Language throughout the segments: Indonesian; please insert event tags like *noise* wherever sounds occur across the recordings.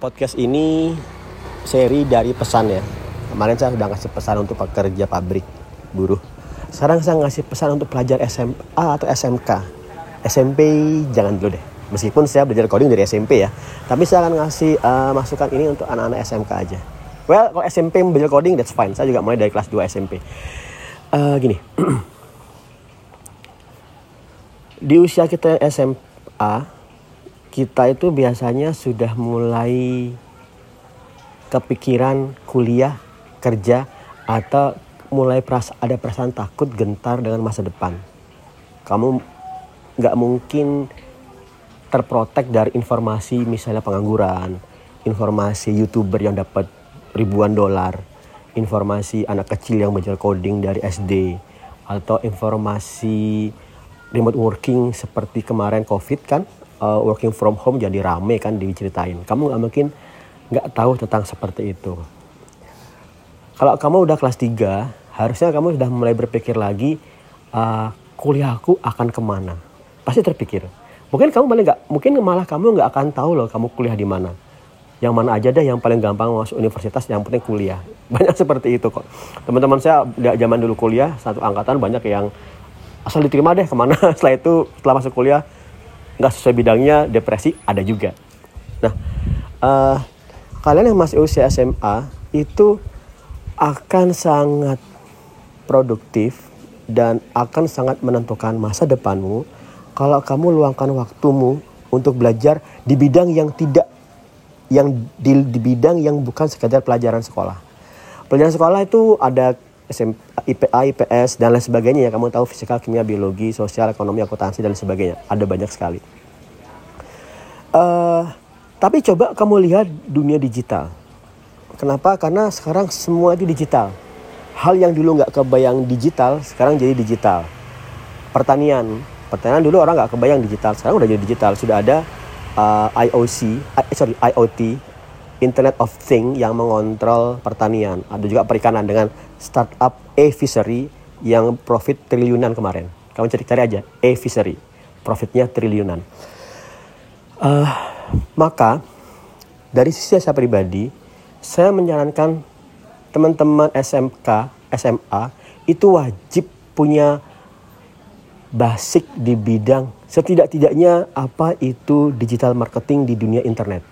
podcast ini seri dari pesan ya. Kemarin saya sudah ngasih pesan untuk pekerja pabrik buruh. Sekarang saya ngasih pesan untuk pelajar SMA atau SMK. SMP jangan dulu deh. Meskipun saya belajar coding dari SMP ya, tapi saya akan ngasih uh, masukan ini untuk anak-anak SMK aja. Well, kalau SMP belajar coding that's fine. Saya juga mulai dari kelas 2 SMP. Uh, gini. *clears throat* Di usia kita SMA, kita itu biasanya sudah mulai kepikiran kuliah, kerja, atau mulai peras ada perasaan takut, gentar dengan masa depan. Kamu nggak mungkin terprotek dari informasi misalnya pengangguran, informasi youtuber yang dapat ribuan dolar, informasi anak kecil yang belajar coding dari SD, atau informasi remote working seperti kemarin covid kan uh, working from home jadi rame kan diceritain. Kamu nggak mungkin nggak tahu tentang seperti itu. Kalau kamu udah kelas 3, harusnya kamu sudah mulai berpikir lagi uh, kuliahku akan ke mana. Pasti terpikir. Mungkin kamu malah nggak, mungkin malah kamu nggak akan tahu loh kamu kuliah di mana. Yang mana aja deh yang paling gampang masuk universitas, yang penting kuliah. *laughs* Banyak seperti itu kok. Teman-teman saya zaman dulu kuliah, satu angkatan banyak yang asal diterima deh ke mana. *laughs* Setelah itu, setelah masuk kuliah, nggak sesuai bidangnya depresi ada juga nah uh, kalian yang masih usia SMA itu akan sangat produktif dan akan sangat menentukan masa depanmu kalau kamu luangkan waktumu untuk belajar di bidang yang tidak yang di, di bidang yang bukan sekadar pelajaran sekolah. Pelajaran sekolah itu ada SM, IPA, IPS, dan lain sebagainya ya. Kamu tahu fisika, kimia, biologi, sosial, ekonomi, akuntansi, dan sebagainya. Ada banyak sekali. Uh, tapi coba kamu lihat dunia digital. Kenapa? Karena sekarang semua itu digital. Hal yang dulu nggak kebayang digital, sekarang jadi digital. Pertanian, pertanian dulu orang nggak kebayang digital, sekarang udah jadi digital. Sudah ada uh, eh, IOC, uh, eh, sorry IoT, Internet of Things yang mengontrol pertanian. Ada juga perikanan dengan startup e-fishery yang profit triliunan kemarin. Kamu cari-cari aja, e-fishery, profitnya triliunan. Uh, maka dari sisi saya pribadi, saya menyarankan teman-teman SMK, SMA itu wajib punya basic di bidang setidak-tidaknya apa itu digital marketing di dunia internet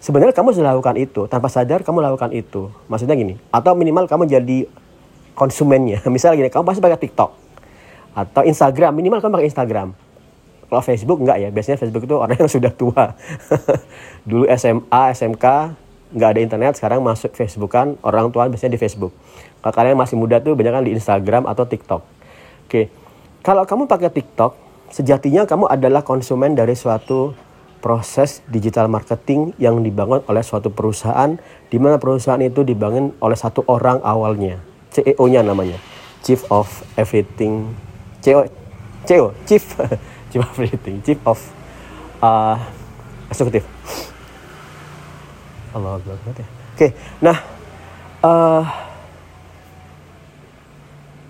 sebenarnya kamu sudah lakukan itu tanpa sadar kamu lakukan itu maksudnya gini atau minimal kamu jadi konsumennya. *laughs* Misalnya gini kamu pasti pakai TikTok atau Instagram. Minimal kamu pakai Instagram. Kalau Facebook enggak ya. Biasanya Facebook itu orang *laughs* yang sudah tua. *laughs* Dulu SMA SMK nggak ada internet. Sekarang masuk Facebook kan orang tua biasanya di Facebook. Kalau kalian masih muda tuh banyak kan di Instagram atau TikTok. Oke. Kalau kamu pakai TikTok sejatinya kamu adalah konsumen dari suatu proses digital marketing yang dibangun oleh suatu perusahaan di mana perusahaan itu dibangun oleh satu orang awalnya CEO-nya namanya. Chief of Everything. CEO CEO Chief. *laughs* Chief of Everything. Chief of uh, Eksekutif Allah ya. Oke, nah uh,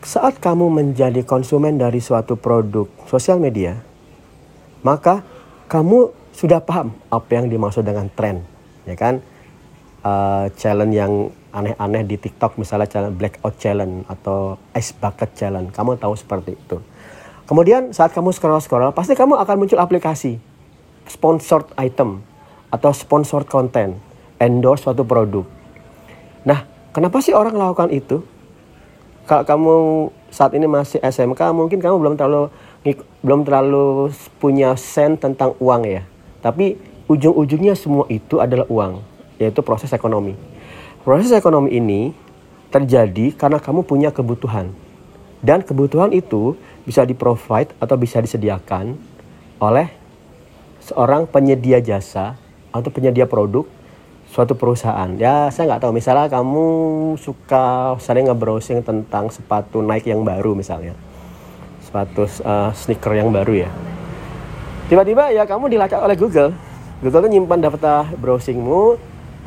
saat kamu menjadi konsumen dari suatu produk sosial media, maka kamu sudah paham apa yang dimaksud dengan tren, ya kan? Uh, challenge yang aneh-aneh di TikTok misalnya challenge blackout challenge atau ice bucket challenge, kamu tahu seperti itu. Kemudian saat kamu scroll-scroll, pasti kamu akan muncul aplikasi sponsored item atau sponsored content, endorse suatu produk. Nah, kenapa sih orang melakukan itu? Kalau kamu saat ini masih SMK, mungkin kamu belum terlalu belum terlalu punya sen tentang uang ya. Tapi ujung-ujungnya semua itu adalah uang, yaitu proses ekonomi. Proses ekonomi ini terjadi karena kamu punya kebutuhan. Dan kebutuhan itu bisa di-provide atau bisa disediakan oleh seorang penyedia jasa atau penyedia produk suatu perusahaan. Ya, saya nggak tahu. Misalnya kamu suka sering nge-browsing tentang sepatu Nike yang baru misalnya. Sepatu uh, sneaker yang baru ya tiba-tiba ya kamu dilacak oleh Google Google tuh nyimpan data browsingmu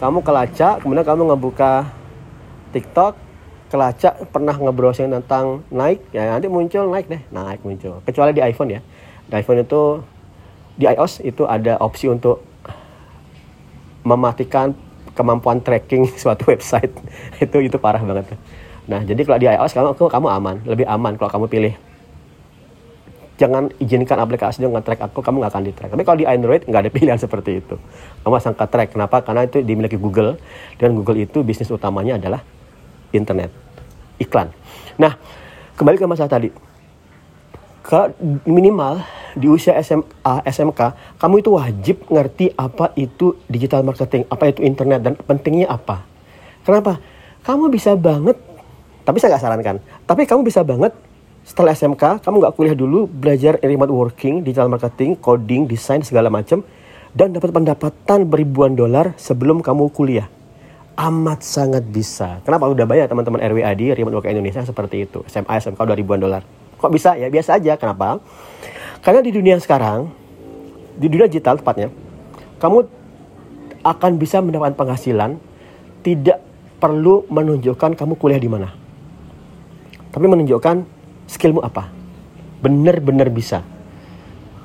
kamu kelacak kemudian kamu ngebuka TikTok kelacak pernah ngebrowsing tentang Nike ya nanti muncul Nike deh. Nike muncul. Kecuali di iPhone ya. Di iPhone itu di iOS itu ada opsi untuk mematikan kemampuan tracking *laughs* suatu website. Itu itu parah banget nah jadi kalau di iOS kamu kamu aman. Lebih aman kalau kamu pilih jangan izinkan aplikasi yang nge-track aku, kamu nggak akan di-track. Tapi kalau di Android nggak ada *laughs* pilihan seperti itu. Kamu asal track. Kenapa? Karena itu dimiliki Google. Dan Google itu bisnis utamanya adalah internet. Iklan. Nah, kembali ke masalah tadi. Kalau minimal di usia SMA, SMK, kamu itu wajib ngerti apa itu digital marketing, apa itu internet, dan pentingnya apa. Kenapa? Kamu bisa banget, tapi saya nggak sarankan, tapi kamu bisa banget setelah SMK kamu nggak kuliah dulu belajar remote working digital marketing coding desain segala macam dan dapat pendapatan beribuan dolar sebelum kamu kuliah. Amat sangat bisa. Kenapa udah banyak teman-teman RWAD remote working Indonesia seperti itu? SMA SMK udah ribuan dolar. Kok bisa? Ya biasa aja. Kenapa? Karena di dunia sekarang di dunia digital tepatnya kamu akan bisa mendapatkan penghasilan tidak perlu menunjukkan kamu kuliah di mana. Tapi menunjukkan skillmu apa? Bener-bener bisa.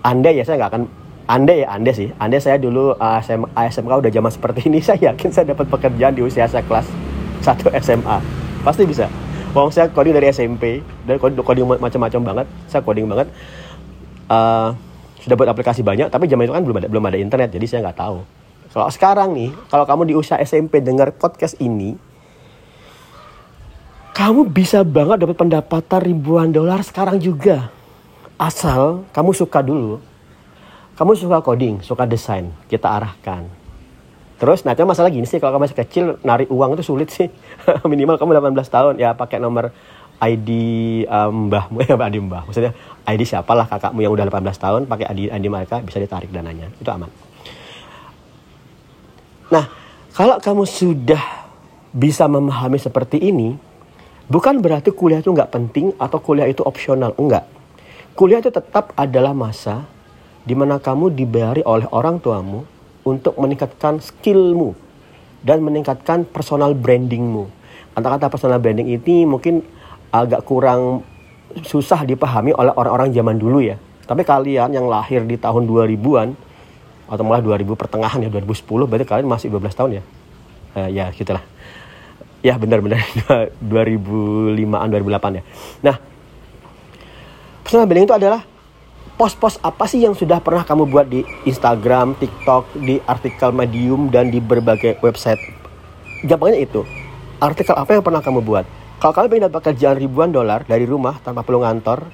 Anda ya saya nggak akan anda ya anda sih. Anda saya dulu uh, SM, SMK udah zaman seperti ini *laughs* saya yakin saya dapat pekerjaan di usia saya kelas 1 SMA pasti bisa. Wong saya coding dari SMP dan coding, coding macam-macam banget. Saya coding banget. Uh, sudah buat aplikasi banyak tapi zaman itu kan belum ada belum ada internet jadi saya nggak tahu. Kalau sekarang nih kalau kamu di usia SMP dengar podcast ini kamu bisa banget dapat pendapatan ribuan dolar sekarang juga. Asal kamu suka dulu. Kamu suka coding, suka desain, kita arahkan. Terus, nah cuma masalah gini sih, kalau kamu masih kecil, nari uang itu sulit sih. *laughs* Minimal kamu 18 tahun, ya pakai nomor ID um, mbahmu, *laughs* ya ID mbah. Maksudnya ID siapalah kakakmu yang udah 18 tahun, pakai ID, ID mereka, bisa ditarik dananya. Itu aman. Nah, kalau kamu sudah bisa memahami seperti ini, Bukan berarti kuliah itu nggak penting atau kuliah itu opsional, enggak. Kuliah itu tetap adalah masa di mana kamu dibayari oleh orang tuamu untuk meningkatkan skillmu dan meningkatkan personal brandingmu. Kata-kata personal branding ini mungkin agak kurang susah dipahami oleh orang-orang zaman dulu ya. Tapi kalian yang lahir di tahun 2000-an atau malah 2000 pertengahan ya 2010 berarti kalian masih 12 tahun ya. Uh, ya gitulah ya benar-benar 2005an 2008 ya. Nah personal branding itu adalah post-post apa sih yang sudah pernah kamu buat di Instagram, TikTok, di artikel Medium dan di berbagai website? Gampangnya itu. Artikel apa yang pernah kamu buat? Kalau kalian ingin dapat kerjaan ribuan dolar dari rumah tanpa perlu ngantor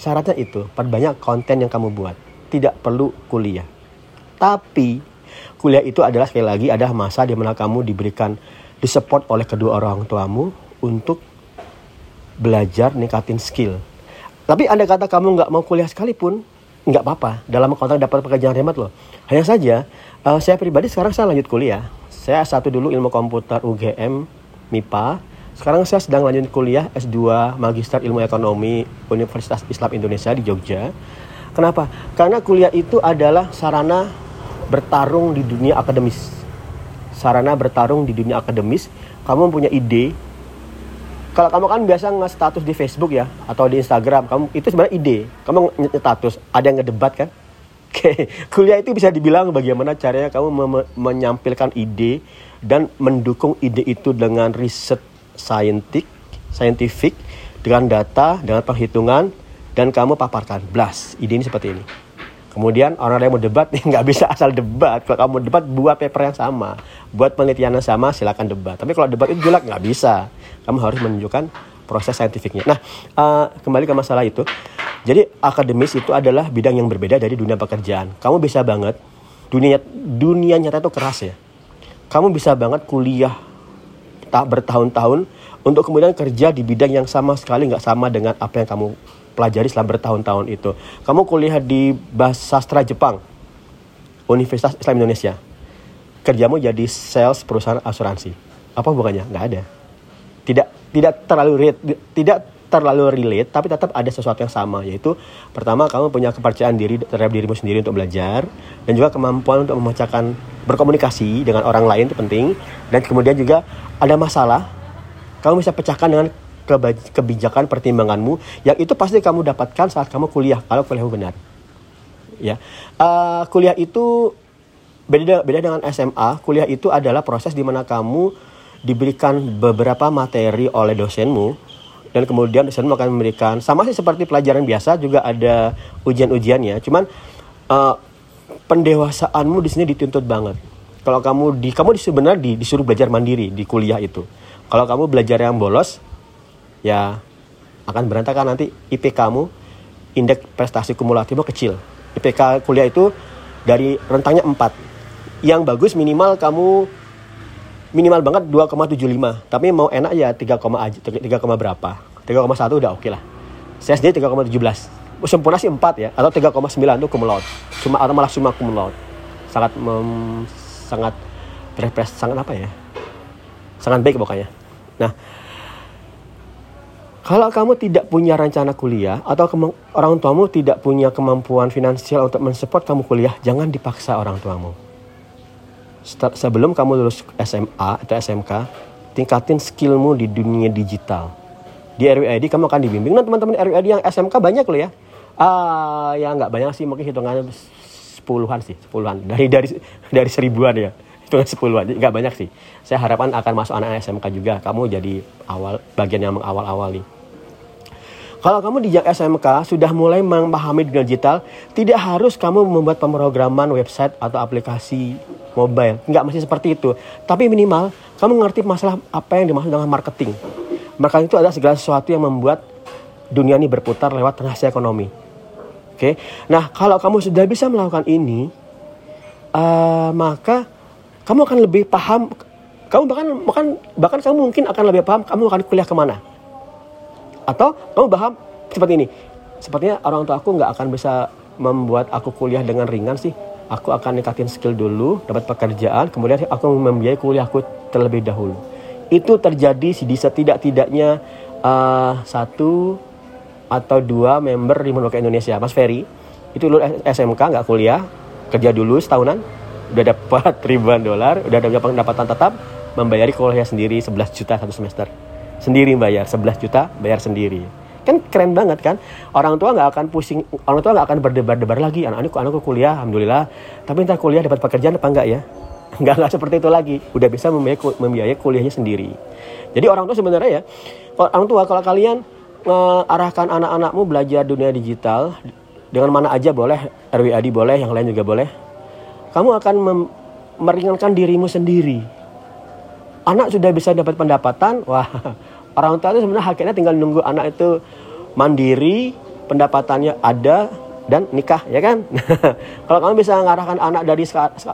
syaratnya itu perbanyak konten yang kamu buat. Tidak perlu kuliah. Tapi kuliah itu adalah sekali lagi ada masa di mana kamu diberikan disupport oleh kedua orang tuamu untuk belajar ningkatin skill. Tapi anda kata kamu nggak mau kuliah sekalipun, nggak apa-apa. Dalam kontrak dapat pekerjaan remote loh. Hanya saja, uh, saya pribadi sekarang saya lanjut kuliah. Saya satu dulu ilmu komputer UGM, MIPA. Sekarang saya sedang lanjut kuliah S2 Magister Ilmu Ekonomi Universitas Islam Indonesia di Jogja. Kenapa? Karena kuliah itu adalah sarana bertarung di dunia akademis sarana bertarung di dunia akademis kamu punya ide kalau kamu kan biasa nge-status di Facebook ya atau di Instagram kamu itu sebenarnya ide kamu nge-status ada yang ngedebat kan *laughs* Oke, kuliah itu bisa dibilang bagaimana caranya kamu menyampilkan ide dan mendukung ide itu dengan riset saintik, saintifik, dengan data, dengan perhitungan, dan kamu paparkan. Blast, ide ini seperti ini. Kemudian orang yang mau debat *laughs* nggak bisa asal debat. Kalau kamu debat buat paper yang sama, buat penelitian yang sama silakan debat. Tapi kalau debat itu jelek nggak bisa. Kamu harus menunjukkan proses saintifiknya. Nah uh, kembali ke masalah itu. Jadi akademis itu adalah bidang yang berbeda dari dunia pekerjaan. Kamu bisa banget dunia dunia nyata itu keras ya. Kamu bisa banget kuliah tak bertahun-tahun untuk kemudian kerja di bidang yang sama sekali nggak sama dengan apa yang kamu pelajari selama bertahun-tahun itu. Kamu kuliah di bahasa sastra Jepang, Universitas Islam Indonesia. Kerjamu jadi sales perusahaan asuransi. Apa bukannya? Nggak ada. Tidak tidak terlalu relate, tidak terlalu relate, tapi tetap ada sesuatu yang sama, yaitu pertama kamu punya kepercayaan diri terhadap dirimu sendiri untuk belajar, dan juga kemampuan untuk memecahkan berkomunikasi dengan orang lain itu penting, dan kemudian juga ada masalah, kamu bisa pecahkan dengan kebijakan pertimbanganmu yang itu pasti kamu dapatkan saat kamu kuliah kalau kuliahmu benar ya uh, kuliah itu beda beda dengan SMA, kuliah itu adalah proses di mana kamu diberikan beberapa materi oleh dosenmu dan kemudian dosenmu akan memberikan sama sih seperti pelajaran biasa juga ada ujian-ujiannya, cuman uh, pendewasaanmu di sini dituntut banget. Kalau kamu di kamu sebenarnya di, disuruh belajar mandiri di kuliah itu. Kalau kamu belajar yang bolos, ya akan berantakan nanti IP kamu, indeks prestasi kumulatifmu kecil. IPK kuliah itu dari rentangnya 4. Yang bagus minimal kamu minimal banget 2,75. Tapi mau enak ya 3, aja 3, berapa? 3,1 udah oke okay lah. Saya sendiri 3,17. Sempurna sih 4 ya atau 3,9 itu cum laude. Cuma atau malah cuma cum laude. Sangat mem, sangat berpres sangat apa ya? Sangat baik pokoknya. Nah, kalau kamu tidak punya rencana kuliah atau orang tuamu tidak punya kemampuan finansial untuk mensupport kamu kuliah, jangan dipaksa orang tuamu. Sebelum kamu lulus SMA atau SMK, tingkatin skillmu di dunia digital. Di RWID kamu akan dibimbing. Nah teman-teman RWID yang SMK banyak loh ya. Ah, ya nggak banyak sih, mungkin hitungannya sepuluhan sih, sepuluhan dari dari dari seribuan ya itu sepuluh aja nggak banyak sih saya harapan akan masuk anak SMK juga kamu jadi awal bagian yang mengawal-awal nih kalau kamu di SMK sudah mulai memahami dunia digital, tidak harus kamu membuat pemrograman website atau aplikasi mobile. Nggak mesti seperti itu. Tapi minimal kamu ngerti masalah apa yang dimaksud dengan marketing. Marketing itu adalah segala sesuatu yang membuat dunia ini berputar lewat transaksi ekonomi. Oke, nah kalau kamu sudah bisa melakukan ini, uh, maka kamu akan lebih paham. Kamu bahkan bahkan bahkan kamu mungkin akan lebih paham kamu akan kuliah ke mana atau kamu paham seperti ini. Sepertinya orang tua aku nggak akan bisa membuat aku kuliah dengan ringan sih. Aku akan ningkatin skill dulu, dapat pekerjaan, kemudian aku membiayai kuliahku terlebih dahulu. Itu terjadi di setidak-tidaknya uh, satu atau dua member di Monoka Indonesia. Mas Ferry, itu lulus SMK nggak kuliah, kerja dulu setahunan, udah dapat *laughs* ribuan dolar, udah dapat pendapatan tetap, membayari kuliah sendiri 11 juta satu semester sendiri bayar 11 juta bayar sendiri. Kan keren banget kan? Orang tua nggak akan pusing orang tua nggak akan berdebar-debar lagi. Anak anakku kuliah alhamdulillah. Tapi ntar kuliah dapat pekerjaan apa enggak ya? *laughs* Nggak nggak seperti itu lagi. Udah bisa membiayai, kuliahnya sendiri. Jadi orang tua sebenarnya ya orang tua kalau kalian mengarahkan anak-anakmu belajar dunia digital dengan mana aja boleh RWAD boleh yang lain juga boleh kamu akan meringankan dirimu sendiri anak sudah bisa dapat pendapatan, wah *laughs* orang tua itu sebenarnya hakikatnya tinggal nunggu anak itu mandiri, pendapatannya ada dan nikah ya kan? *laughs* Kalau kamu bisa mengarahkan anak dari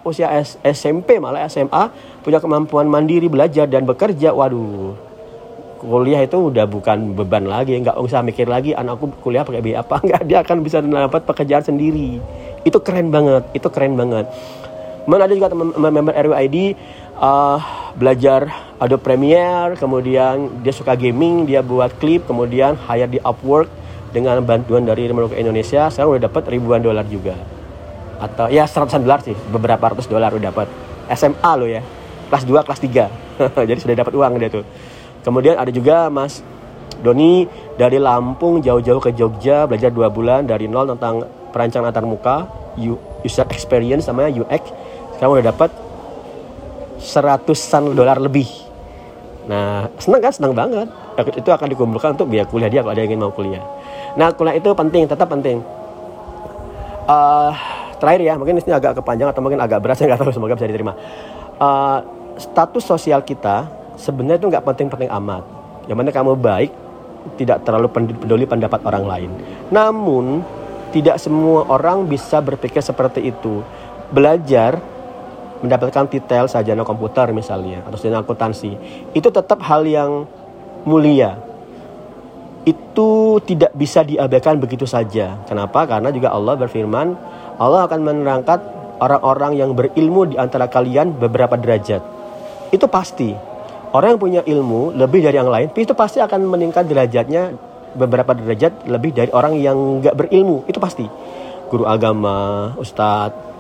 usia SMP malah SMA punya kemampuan mandiri belajar dan bekerja waduh. Kuliah itu udah bukan beban lagi nggak usah mikir lagi anakku kuliah pakai biaya apa *laughs* nggak dia akan bisa dapat pekerjaan sendiri. Itu keren banget itu keren banget. Mana ada juga teman member RWID uh, belajar Adobe Premiere, kemudian dia suka gaming, dia buat klip, kemudian hire di Upwork dengan bantuan dari Remote Indonesia, sekarang udah dapat ribuan dolar juga. Atau ya seratusan dolar sih, beberapa ratus dolar udah dapat. SMA lo ya, kelas 2, kelas 3. *laughs* Jadi sudah dapat uang dia tuh. Kemudian ada juga Mas Doni dari Lampung jauh-jauh ke Jogja belajar dua bulan dari nol tentang perancangan antar muka, user experience namanya UX. Sekarang udah dapat seratusan dolar lebih. Nah, senang kan? Senang banget. Itu akan dikumpulkan untuk biaya kuliah dia kalau dia ingin mau kuliah. Nah, kuliah itu penting, tetap penting. Uh, terakhir ya, mungkin ini agak kepanjang atau mungkin agak berat, *laughs* saya nggak tahu, semoga bisa diterima. Uh, status sosial kita sebenarnya itu nggak penting-penting amat. Yang mana kamu baik, tidak terlalu peduli pendapat orang lain. Namun, tidak semua orang bisa berpikir seperti itu. Belajar mendapatkan detail sarjana komputer misalnya atau sarjana akuntansi. Itu tetap hal yang mulia. Itu tidak bisa diabaikan begitu saja. Kenapa? Karena juga Allah berfirman Allah akan menerangkan orang-orang yang berilmu di antara kalian beberapa derajat. Itu pasti. Orang yang punya ilmu lebih dari yang lain itu pasti akan meningkat derajatnya beberapa derajat lebih dari orang yang nggak berilmu. Itu pasti. Guru agama ustadz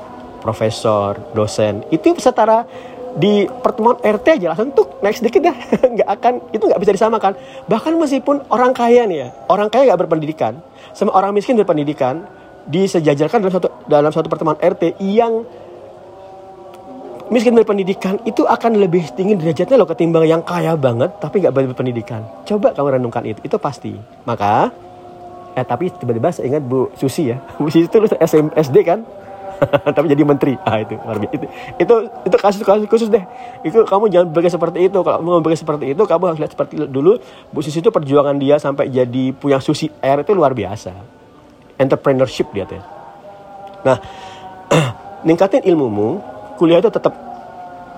profesor, dosen, itu setara di pertemuan RT aja langsung tuh naik sedikit ya *laughs* nggak akan itu nggak bisa disamakan bahkan meskipun orang kaya nih ya orang kaya nggak berpendidikan sama orang miskin berpendidikan disejajarkan dalam satu dalam satu pertemuan RT yang miskin berpendidikan itu akan lebih tinggi derajatnya loh ketimbang yang kaya banget tapi nggak berpendidikan. Coba kamu renungkan itu, itu pasti. Maka, eh tapi tiba-tiba saya ingat Bu Susi ya, *laughs* Bu Susi itu SM, SD kan, *laughs* tapi jadi menteri. Ah itu luar biasa. Itu itu, itu kasus kasus khusus deh. Itu kamu jangan berpikir seperti itu. Kalau mau berpikir seperti itu, kamu harus lihat seperti dulu. Bu Susi itu perjuangan dia sampai jadi punya Susi Air itu luar biasa. Entrepreneurship dia tuh. Nah, *clears throat* ningkatin ilmumu, kuliah itu tetap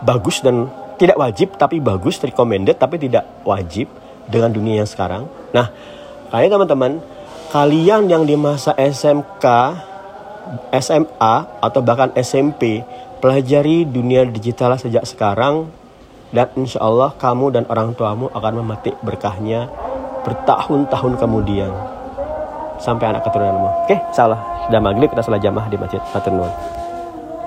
bagus dan tidak wajib tapi bagus, recommended tapi tidak wajib dengan dunia yang sekarang. Nah, kalian teman-teman, kalian yang di masa SMK, SMA atau bahkan SMP, pelajari dunia digital sejak sekarang dan insya Allah kamu dan orang tuamu akan memetik berkahnya bertahun-tahun kemudian sampai anak keturunanmu. Oke, salah. Sudah maghrib kita salah jamaah di masjid. Matur